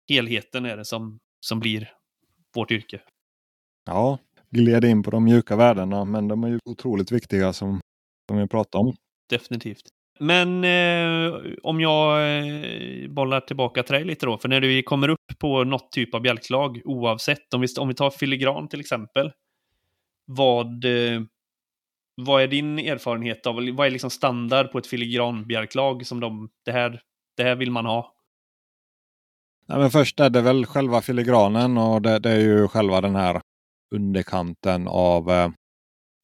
Speaker 2: Helheten är det som, som blir vårt yrke.
Speaker 1: Ja, gled in på de mjuka värdena, men de är ju otroligt viktiga som, som vi pratar om.
Speaker 2: Definitivt. Men eh, om jag eh, bollar tillbaka till dig lite då, för när du kommer upp på något typ av bjälklag, oavsett, om vi, om vi tar filigran till exempel, vad, eh, vad är din erfarenhet av, vad är liksom standard på ett filigranbjälklag som de, det här, det här vill man ha?
Speaker 1: Nej, men först är det väl själva filigranen och det, det är ju själva den här underkanten av eh,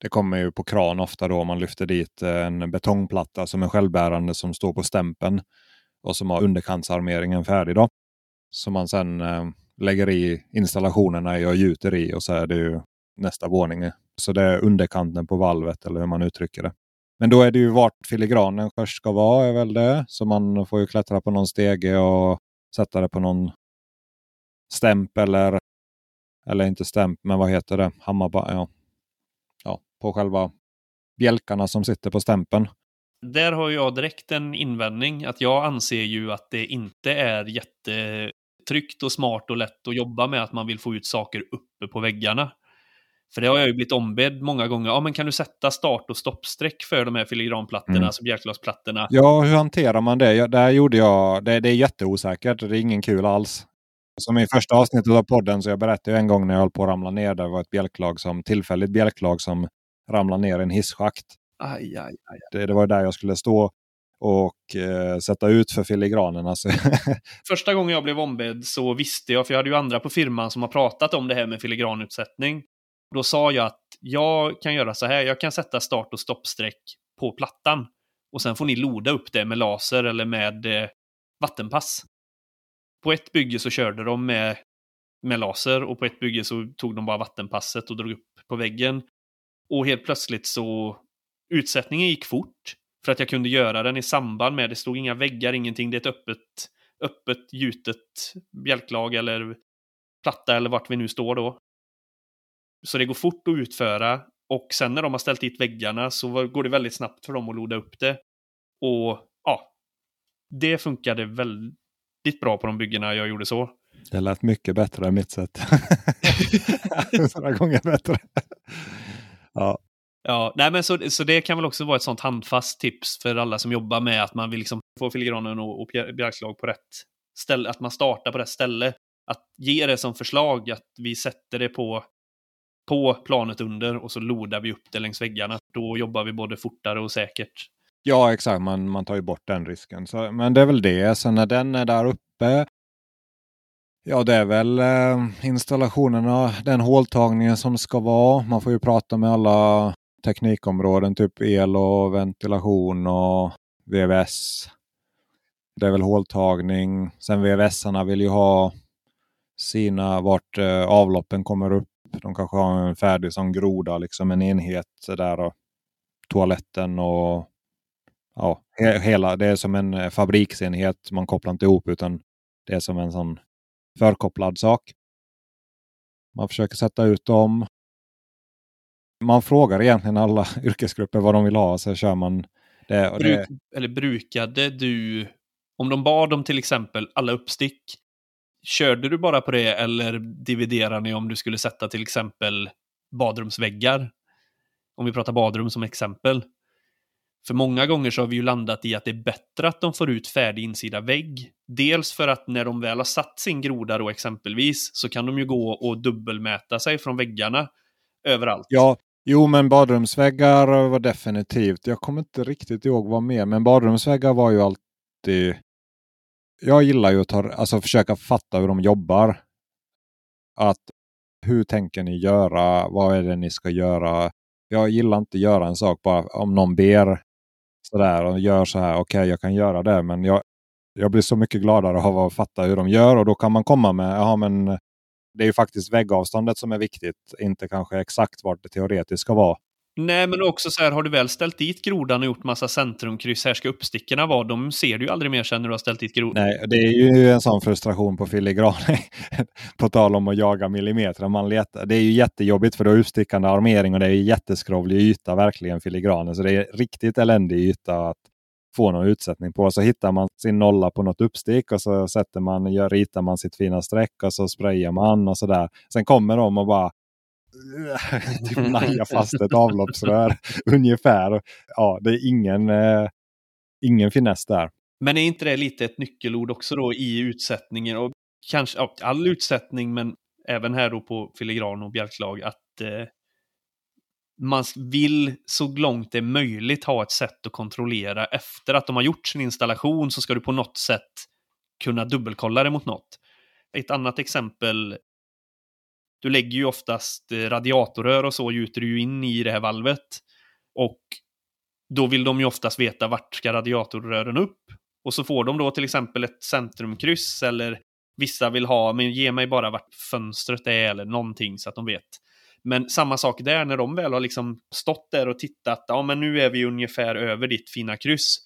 Speaker 1: det kommer ju på kran ofta då man lyfter dit eh, en betongplatta som är självbärande som står på stämpen och som har underkantsarmeringen färdig. Då. Som man sen eh, lägger i installationerna i och gjuter i och så är det ju nästa våning. Så det är underkanten på valvet eller hur man uttrycker det. Men då är det ju vart filigranen först ska vara är väl det. Så man får ju klättra på någon stege och sätta det på någon stämp eller, eller inte stämp, men vad heter det? Hammarband, ja. ja, på själva bjälkarna som sitter på stämpen.
Speaker 2: Där har jag direkt en invändning att jag anser ju att det inte är jättetryggt och smart och lätt att jobba med att man vill få ut saker uppe på väggarna. För det har jag ju blivit ombedd många gånger. Ja, men kan du sätta start och stoppsträck för de här filigranplattorna, mm. alltså bjälkglasplattorna?
Speaker 1: Ja, hur hanterar man det? Ja, där gjorde jag, det, det är jätteosäkert. Det är ingen kul alls. Som i första avsnittet av podden så jag berättade en gång när jag höll på att ramla ner. Det var ett bjälklag som, tillfälligt bjälklag som ramlade ner i en hisschakt.
Speaker 2: Aj, aj, aj.
Speaker 1: Det, det var där jag skulle stå och eh, sätta ut för filigranerna. Alltså.
Speaker 2: Första gången jag blev ombedd så visste jag, för jag hade ju andra på firman som har pratat om det här med filigranutsättning. Då sa jag att jag kan göra så här, jag kan sätta start och stoppsträck på plattan. Och sen får ni loda upp det med laser eller med eh, vattenpass. På ett bygge så körde de med, med laser och på ett bygge så tog de bara vattenpasset och drog upp på väggen. Och helt plötsligt så utsättningen gick fort. För att jag kunde göra den i samband med, det stod inga väggar, ingenting. Det är ett öppet, öppet gjutet bjälklag eller platta eller vart vi nu står då. Så det går fort att utföra och sen när de har ställt dit väggarna så går det väldigt snabbt för dem att loda upp det. Och ja, det funkade väldigt bra på de byggena jag gjorde så.
Speaker 1: Det lät mycket bättre än mitt sätt. Några gånger bättre.
Speaker 2: ja. Ja, nej men så, så det kan väl också vara ett sånt handfast tips för alla som jobbar med att man vill liksom få filigranen och, och bjälklag på rätt ställe, att man startar på rätt ställe. Att ge det som förslag att vi sätter det på på planet under och så lodar vi upp det längs väggarna. Då jobbar vi både fortare och säkert.
Speaker 1: Ja, exakt. Man, man tar ju bort den risken. Så, men det är väl det. Sen när den är där uppe. Ja, det är väl eh, installationerna, den håltagningen som ska vara. Man får ju prata med alla teknikområden, typ el och ventilation och VVS. Det är väl håltagning. Sen VVS-arna vill ju ha sina vart eh, avloppen kommer upp. De kanske har en färdig som groda, liksom en enhet där. Och toaletten och ja, he hela. Det är som en fabriksenhet. Man kopplar inte ihop utan det är som en sån förkopplad sak. Man försöker sätta ut dem. Man frågar egentligen alla yrkesgrupper vad de vill ha. Så kör man det,
Speaker 2: Bruk, Eller brukade du, om de bad om till exempel alla uppstick, körde du bara på det eller dividerar ni om du skulle sätta till exempel badrumsväggar? Om vi pratar badrum som exempel. För många gånger så har vi ju landat i att det är bättre att de får ut färdig insida vägg. Dels för att när de väl har satt sin groda då exempelvis så kan de ju gå och dubbelmäta sig från väggarna överallt.
Speaker 1: Ja, jo men badrumsväggar var definitivt. Jag kommer inte riktigt ihåg vad mer, men badrumsväggar var ju alltid... Jag gillar ju att ta, alltså, försöka fatta hur de jobbar. Att hur tänker ni göra? Vad är det ni ska göra? Jag gillar inte att göra en sak bara om någon ber sådär och gör så här. Okej, okay, jag kan göra det, men jag, jag blir så mycket gladare av att fatta hur de gör och då kan man komma med, ja men det är ju faktiskt väggavståndet som är viktigt, inte kanske exakt vart det teoretiskt ska vara.
Speaker 2: Nej, men också så här, har du väl ställt dit grodan och gjort massa centrumkryss, här ska uppstickorna vara, de ser du ju aldrig mer sen när du har ställt dit grodan.
Speaker 1: Nej, det är ju en sån frustration på filigran. på tal om att jaga millimeter. Man letar. Det är ju jättejobbigt för då är uppstickande armering och det är jätteskrovlig yta verkligen filigranen. Så det är riktigt eländig yta att få någon utsättning på. Så hittar man sin nolla på något uppstick och så sätter man, gör, ritar man sitt fina streck och så sprayar man och sådär. Sen kommer de och bara typ naja fast ett avloppsrör ungefär. Ja, det är ingen, eh, ingen finess där.
Speaker 2: Men är inte det lite ett nyckelord också då i utsättningen? Och kanske ja, all utsättning, men även här då på filigran och bjälklag, att eh, man vill så långt det är möjligt ha ett sätt att kontrollera efter att de har gjort sin installation så ska du på något sätt kunna dubbelkolla det mot något. Ett annat exempel du lägger ju oftast eh, radiatorrör och så gjuter du ju in i det här valvet. Och då vill de ju oftast veta vart ska radiatorrören upp. Och så får de då till exempel ett centrumkryss eller vissa vill ha, men ge mig bara vart fönstret är eller någonting så att de vet. Men samma sak där, när de väl har liksom stått där och tittat, ja men nu är vi ungefär över ditt fina kryss.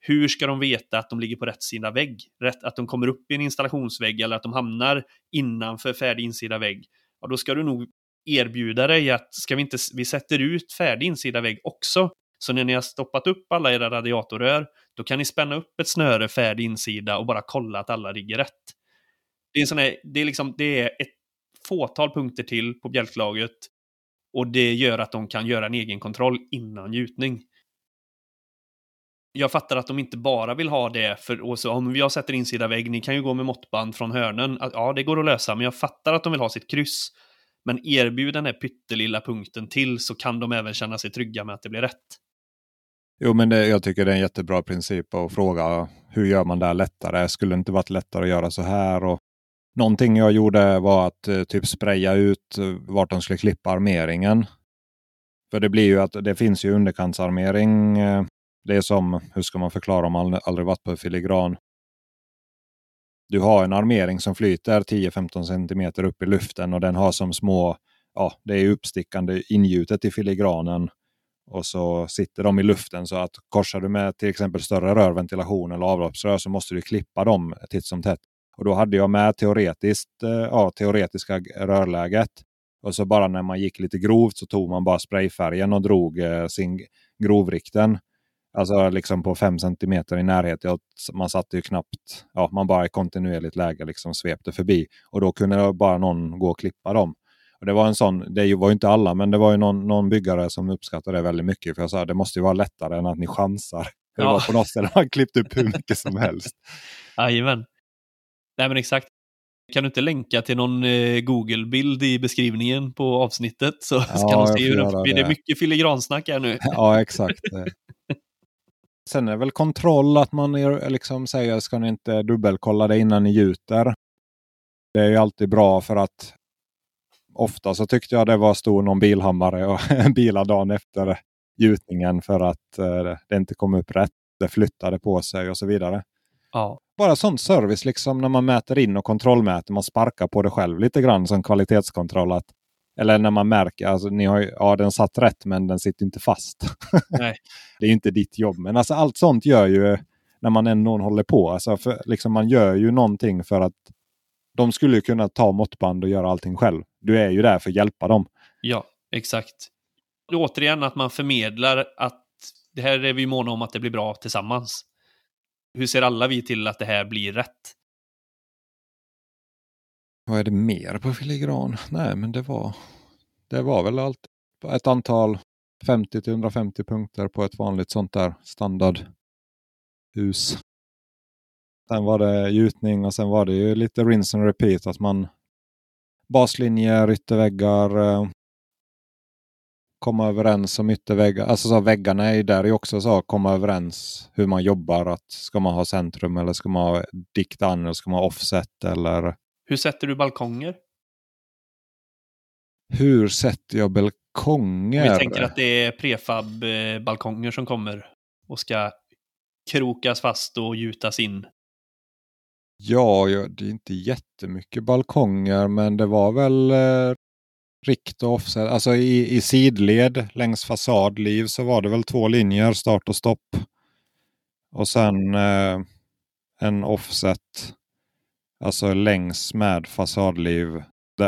Speaker 2: Hur ska de veta att de ligger på rätt sida vägg? Rätt, att de kommer upp i en installationsvägg eller att de hamnar innanför färdig insida vägg? Ja, då ska du nog erbjuda dig att ska vi inte, vi sätter ut färdig insida vägg också. Så när ni har stoppat upp alla era radiatorrör, då kan ni spänna upp ett snöre färdig insida och bara kolla att alla ligger rätt. Det är, sån här, det är, liksom, det är ett fåtal punkter till på bjälklaget och det gör att de kan göra en egen kontroll innan gjutning. Jag fattar att de inte bara vill ha det för och så, om jag sätter insida vägg, ni kan ju gå med måttband från hörnen. Ja, det går att lösa, men jag fattar att de vill ha sitt kryss. Men erbjud den här pyttelilla punkten till så kan de även känna sig trygga med att det blir rätt.
Speaker 1: Jo, men det, jag tycker det är en jättebra princip att fråga hur gör man det här lättare? Skulle det inte varit lättare att göra så här? Och någonting jag gjorde var att eh, typ spraya ut eh, vart de skulle klippa armeringen. För det blir ju att det finns ju underkantsarmering eh, det är som, hur ska man förklara om man aldrig varit på filigran? Du har en armering som flyter 10-15 cm upp i luften och den har som små, ja det är uppstickande ingjutet i filigranen. Och så sitter de i luften så att korsar du med till exempel större rörventilation eller avloppsrör så måste du klippa dem titt som tätt. Och då hade jag med teoretiskt, eh, ja, teoretiska rörläget. Och så bara när man gick lite grovt så tog man bara sprayfärgen och drog eh, sin grovrikten. Alltså liksom på fem centimeter i närhet. Man satte ju knappt, ja, man bara i kontinuerligt läge liksom svepte förbi. Och då kunde bara någon gå och klippa dem. Och det var en sån, det var ju inte alla, men det var ju någon, någon byggare som uppskattade det väldigt mycket. För jag sa det måste ju vara lättare än att ni chansar. Det ja. var på något ställe man klippte upp hur mycket som helst.
Speaker 2: Jajamän. Nej men exakt. Kan du inte länka till någon eh, Google-bild i beskrivningen på avsnittet så ja, kan de se hur det, det är mycket filigransnack här nu.
Speaker 1: Ja, exakt. Sen är det väl kontroll att man är, liksom säger ska ni inte dubbelkolla det innan ni gjuter. Det är ju alltid bra för att ofta så tyckte jag det var stor någon bilhammare och bilar dagen efter gjutningen för att eh, det inte kom upp rätt. Det flyttade på sig och så vidare.
Speaker 2: Ja.
Speaker 1: Bara sån service liksom när man mäter in och kontrollmäter. Man sparkar på det själv lite grann som kvalitetskontroll. Att, eller när man märker alltså, ni har, ja, den satt rätt men den sitter inte fast.
Speaker 2: Nej.
Speaker 1: det är inte ditt jobb. Men alltså, allt sånt gör ju när man ändå håller på. Alltså, för, liksom, man gör ju någonting för att de skulle kunna ta måttband och göra allting själv. Du är ju där för att hjälpa dem.
Speaker 2: Ja, exakt. Återigen att man förmedlar att det här är vi måna om att det blir bra tillsammans. Hur ser alla vi till att det här blir rätt?
Speaker 1: Vad är det mer på filigran? Nej, men det var, det var väl allt. Ett antal 50-150 punkter på ett vanligt sånt där standardhus. Sen var det gjutning och sen var det ju lite rinse and repeat. Att man baslinjer, ytterväggar, eh, komma överens om ytterväggar. Alltså så väggarna är ju där också så komma överens hur man jobbar. Att ska man ha centrum eller ska man ha diktan eller ska man ha offset eller
Speaker 2: hur sätter du balkonger?
Speaker 1: hur sätter jag balkonger?
Speaker 2: Vi tänker att det är prefab-balkonger som kommer och ska krokas fast och gjutas in.
Speaker 1: Ja, det är inte jättemycket balkonger men det var väl eh, rikt och offset. Alltså i, i sidled längs fasadliv så var det väl två linjer, start och stopp. Och sen eh, en offset, alltså längs med fasadliv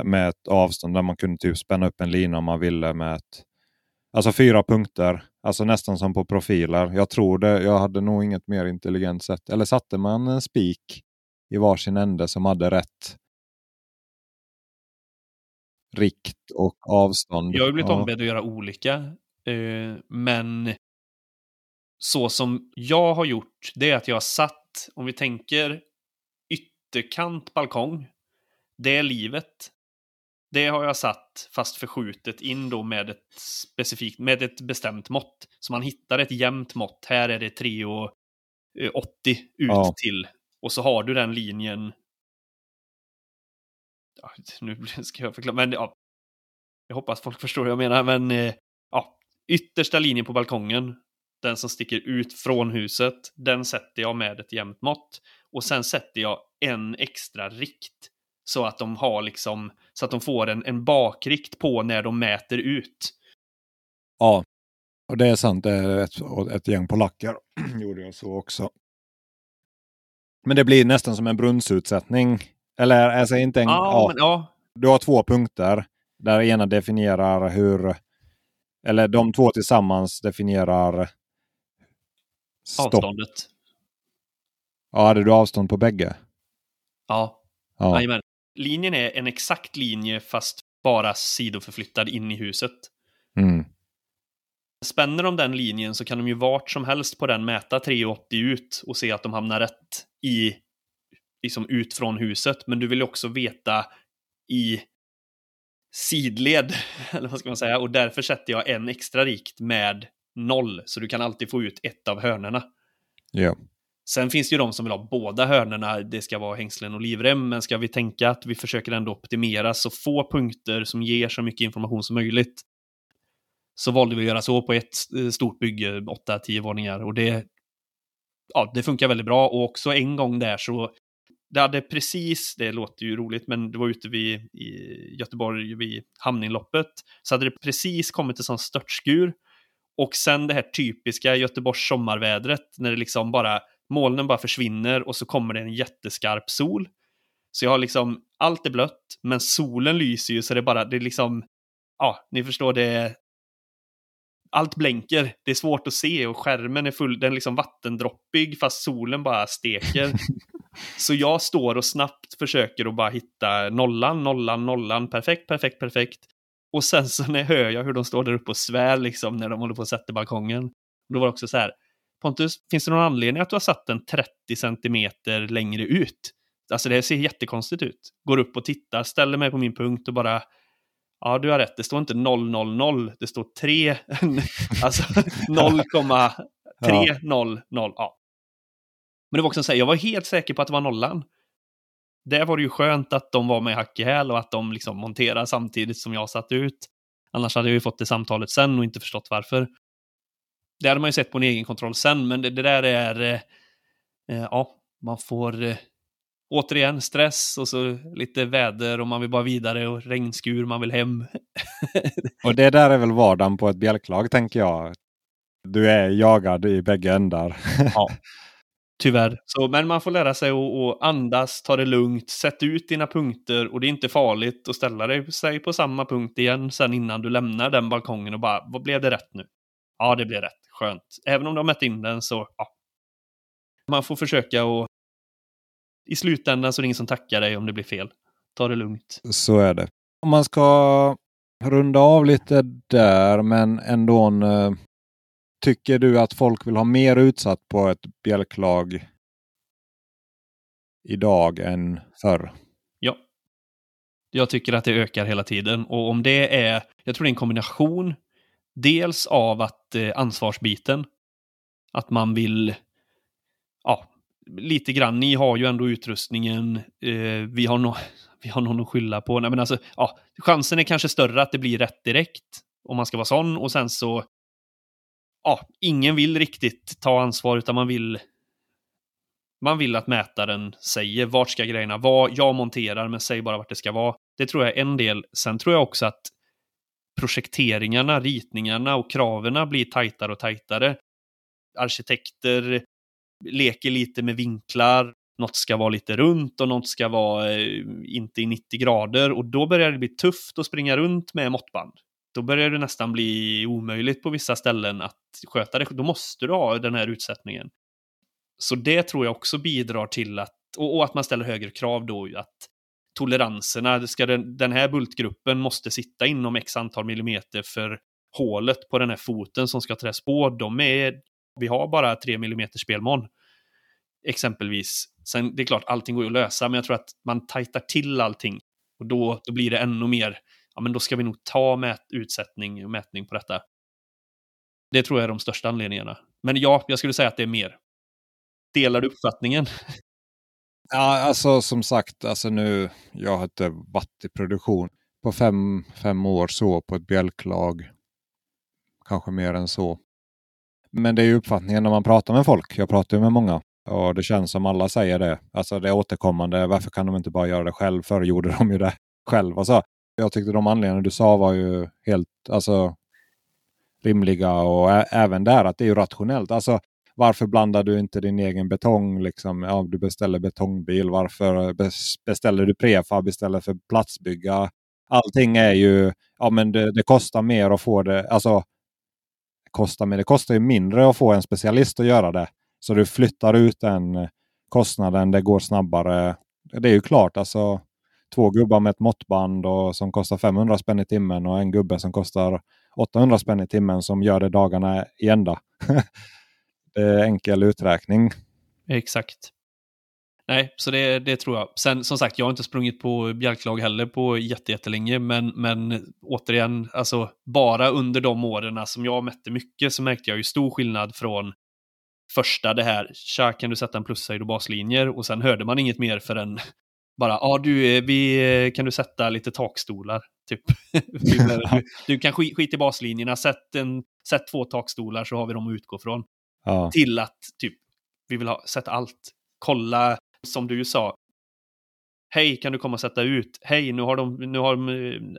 Speaker 1: med ett avstånd där man kunde typ spänna upp en lina om man ville med ett Alltså fyra punkter, alltså nästan som på profiler. Jag tror det, jag hade nog inget mer intelligent sätt. Eller satte man en spik i varsin ände som hade rätt rikt och avstånd.
Speaker 2: Jag har blivit
Speaker 1: Ja.
Speaker 2: ombedd att göra olika. eh, Men så som jag har gjort, det är att jag har satt, om vi tänker ytterkant balkong, det är livet. Det har jag satt fast förskjutet in då med ett specifikt, med ett bestämt mått. Så man hittar ett jämnt mått. Här är det 3,80 ut
Speaker 1: Ja.
Speaker 2: till. Och så har du den linjen. Ja, nu ska jag förklara, men ja. Jag hoppas folk förstår vad jag menar, men eh, ja, yttersta linjen på balkongen, den som sticker ut från huset, den sätter jag med ett jämnt mått. Och sen sätter jag en extra rikt så att de har liksom, så att de får en, en bakrikt på när de mäter ut.
Speaker 1: Ja, och det är sant. Det är ett, ett gäng polacker gjorde jag så också. Men det blir nästan som en brunnsutsättning. Eller alltså inte en...
Speaker 2: Ja,
Speaker 1: ja,
Speaker 2: men ja,
Speaker 1: Du har två punkter där ena definierar hur... Eller de två tillsammans definierar stopp.
Speaker 2: avståndet.
Speaker 1: Ja, hade du avstånd på bägge?
Speaker 2: Ja,
Speaker 1: Ja.
Speaker 2: jajamän. Linjen är en exakt linje fast bara sidoförflyttad in i huset.
Speaker 1: Mm.
Speaker 2: Spänner de den linjen så kan de ju vart som helst på den mäta 3,80 ut och se att de hamnar rätt i liksom ut från huset. Men du vill ju också veta i sidled, eller vad ska man säga, och därför sätter jag en extra rikt med noll, så du kan alltid få ut ett av hörnerna.
Speaker 1: Ja.
Speaker 2: Sen finns det ju de som vill ha båda hörnerna, det ska vara hängslen och livrem, men ska vi tänka att vi försöker ändå optimera så få punkter som ger så mycket information som möjligt, så valde vi att göra så på ett eh, stort bygge, 8-10 våningar, och det, ja, det funkar väldigt bra. Och också en gång där så, det hade precis, det låter ju roligt, men det var ute vid i Göteborg vid hamninloppet, så hade det precis kommit en sån störtskur, och sen det här typiska Göteborgs sommarvädret, när det liksom bara molnen bara försvinner och så kommer det en jätteskarp sol. Så jag har liksom, allt är blött, men solen lyser ju så det är bara, det är liksom, ja, ni förstår det. Allt blänker, det är svårt att se och skärmen är full, den är liksom vattendroppig fast solen bara steker. så jag står och snabbt försöker att bara hitta nollan, nollan, nollan, perfekt, perfekt, perfekt. Och sen så när hör jag hur de står där uppe och svär liksom när de håller på att sätta balkongen. Då var det också så här, Pontus, finns det någon anledning att du har satt den 30 centimeter längre ut? Alltså det ser jättekonstigt ut. Går upp och tittar, ställer mig på min punkt och bara Ja, du har rätt. Det står inte 000, det står 3, alltså 0,300. Ja. Men det var också så här, jag var helt säker på att det var nollan. Där var det ju skönt att de var med hack i häl och att de liksom monterade samtidigt som jag satt ut. Annars hade jag ju fått det samtalet sen och inte förstått varför. Det hade man ju sett på en egen kontroll sen, men det, det där är... Eh, eh, ja, man får eh, återigen stress och så lite väder och man vill bara vidare och regnskur, man vill hem.
Speaker 1: och det där är väl vardagen på ett bjälklag tänker jag. Du är jagad i bägge ändar.
Speaker 2: ja, tyvärr. Så, men man får lära sig att andas, ta det lugnt, sätta ut dina punkter och det är inte farligt att ställa dig, sig på samma punkt igen sen innan du lämnar den balkongen och bara, vad blev det rätt nu? Ja, det blev rätt. Skönt. Även om du har mätt in den så, ja. Man får försöka att i slutändan så är det ingen som tackar dig om det blir fel. Ta det lugnt.
Speaker 1: Så är det. Om man ska runda av lite där, men ändå eh, Tycker du att folk vill ha mer utsatt på ett bjälklag idag än förr?
Speaker 2: Ja. Jag tycker att det ökar hela tiden. Och om det är, jag tror det är en kombination, dels av att eh, ansvarsbiten, att man vill, ja, lite grann, ni har ju ändå utrustningen, eh, vi, har no vi har någon att skylla på. Nej, men alltså, ja, chansen är kanske större att det blir rätt direkt, om man ska vara sån, och sen så, ja, ingen vill riktigt ta ansvar, utan man vill man vill att mätaren säger vart ska grejerna vara. Jag monterar, men säg bara vart det ska vara. Det tror jag är en del. Sen tror jag också att projekteringarna, ritningarna och kraven blir tajtare och tajtare. Arkitekter leker lite med vinklar. Något ska vara lite runt och något ska vara eh, inte i 90 grader och då börjar det bli tufft att springa runt med måttband. Då börjar det nästan bli omöjligt på vissa ställen att sköta det. Då måste du ha den här utsättningen. Så det tror jag också bidrar till att, och, att man ställer högre krav då, att toleranserna, ska den, den här bultgruppen måste sitta inom x antal millimeter för hålet på den här foten som ska träs på, de är vi har bara 3 mm spelmån. Exempelvis. Sen det är klart, allting går ju att lösa, men jag tror att man tajtar till allting. Och då, då blir det ännu mer, ja men då ska vi nog ta mät, utsättning och mätning på detta. Det tror jag är de största anledningarna. Men ja, jag skulle säga att det är mer. Delar du uppfattningen?
Speaker 1: Ja, alltså som sagt, alltså nu, jag har inte varit i produktion på fem, fem år så på ett bjälklag. Kanske mer än så. Men det är ju uppfattningen när man pratar med folk. Jag pratar ju med många. Och det känns som alla säger det. Alltså det är återkommande. Varför kan de inte bara göra det själv? Förr gjorde de ju det själva. Så jag tyckte de anledningar du sa var ju helt alltså, rimliga. Och även där att det är ju rationellt. Alltså, varför blandar du inte din egen betong? Liksom, ja, du beställer betongbil. Varför beställer du prefab istället för platsbygga? Allting är ju, ja men det, det kostar mer att få det. Alltså kostar, men det kostar ju mindre att få en specialist att göra det. Så du flyttar ut den kostnaden, det går snabbare. Det är ju klart, alltså två gubbar med ett måttband och, som kostar 500 spänn i timmen och en gubbe som kostar 800 spänn i timmen som gör det dagarna i ända. det är enkel uträkning.
Speaker 2: Exakt. Nej, så det, det tror jag. Sen som sagt, jag har inte sprungit på bjälklag heller på jättelänge, men, men återigen, alltså bara under de åren som jag mätte mycket så märkte jag ju stor skillnad från första det här, tja, kan du sätta en plushöjd och baslinjer? Och sen hörde man inget mer förrän bara, ja ah, du, vi, kan du sätta lite takstolar? Typ. du, du, kan skita skit i baslinjerna, sätt, en, sätt två takstolar så har vi dem att utgå från. Ja. Till att typ, vi vill ha, sätta allt. Kolla som du sa, Hej, kan du komma och sätta ut? Hej, nu har, de, nu har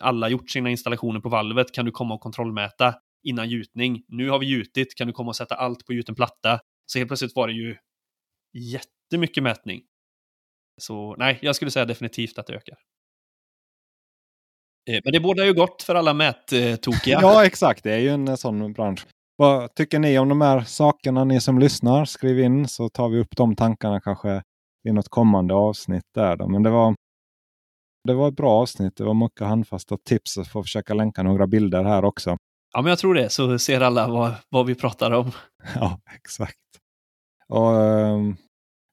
Speaker 2: alla gjort sina installationer på valvet. Kan du komma och kontrollmäta innan gjutning? Nu har vi gjutit. Kan du komma och sätta allt på gjuten platta? Så helt plötsligt var det ju jättemycket mätning. Så nej, jag skulle säga definitivt att det ökar. Eh, men det båda ju gott för alla mättokiga.
Speaker 1: ja, exakt. Det är ju en sån bransch. Vad tycker ni om de här sakerna, ni som lyssnar? Skriv in så tar vi upp de tankarna kanske i något kommande avsnitt där. Då. Men det var, det var ett bra avsnitt. Det var mycket handfasta tips. Jag får försöka länka några bilder här också.
Speaker 2: Ja, men jag tror det. Så ser alla vad, vad vi pratar om.
Speaker 1: ja, exakt. Och eh,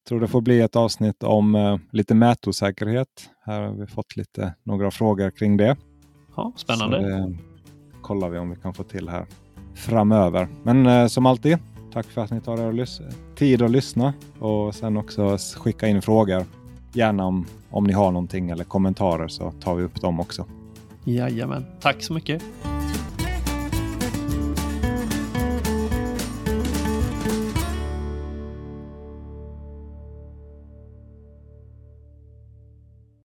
Speaker 1: tror det får bli ett avsnitt om eh, lite mätosäkerhet. Här har vi fått lite, några frågor kring det.
Speaker 2: Ja, spännande. Så det
Speaker 1: kollar vi om vi kan få till här framöver. Men eh, som alltid, Tack för att ni tar er tid att lyssna och sen också skicka in frågor. gärna om, om ni har någonting eller kommentarer så tar vi upp dem också.
Speaker 2: Jajamän. Tack så mycket.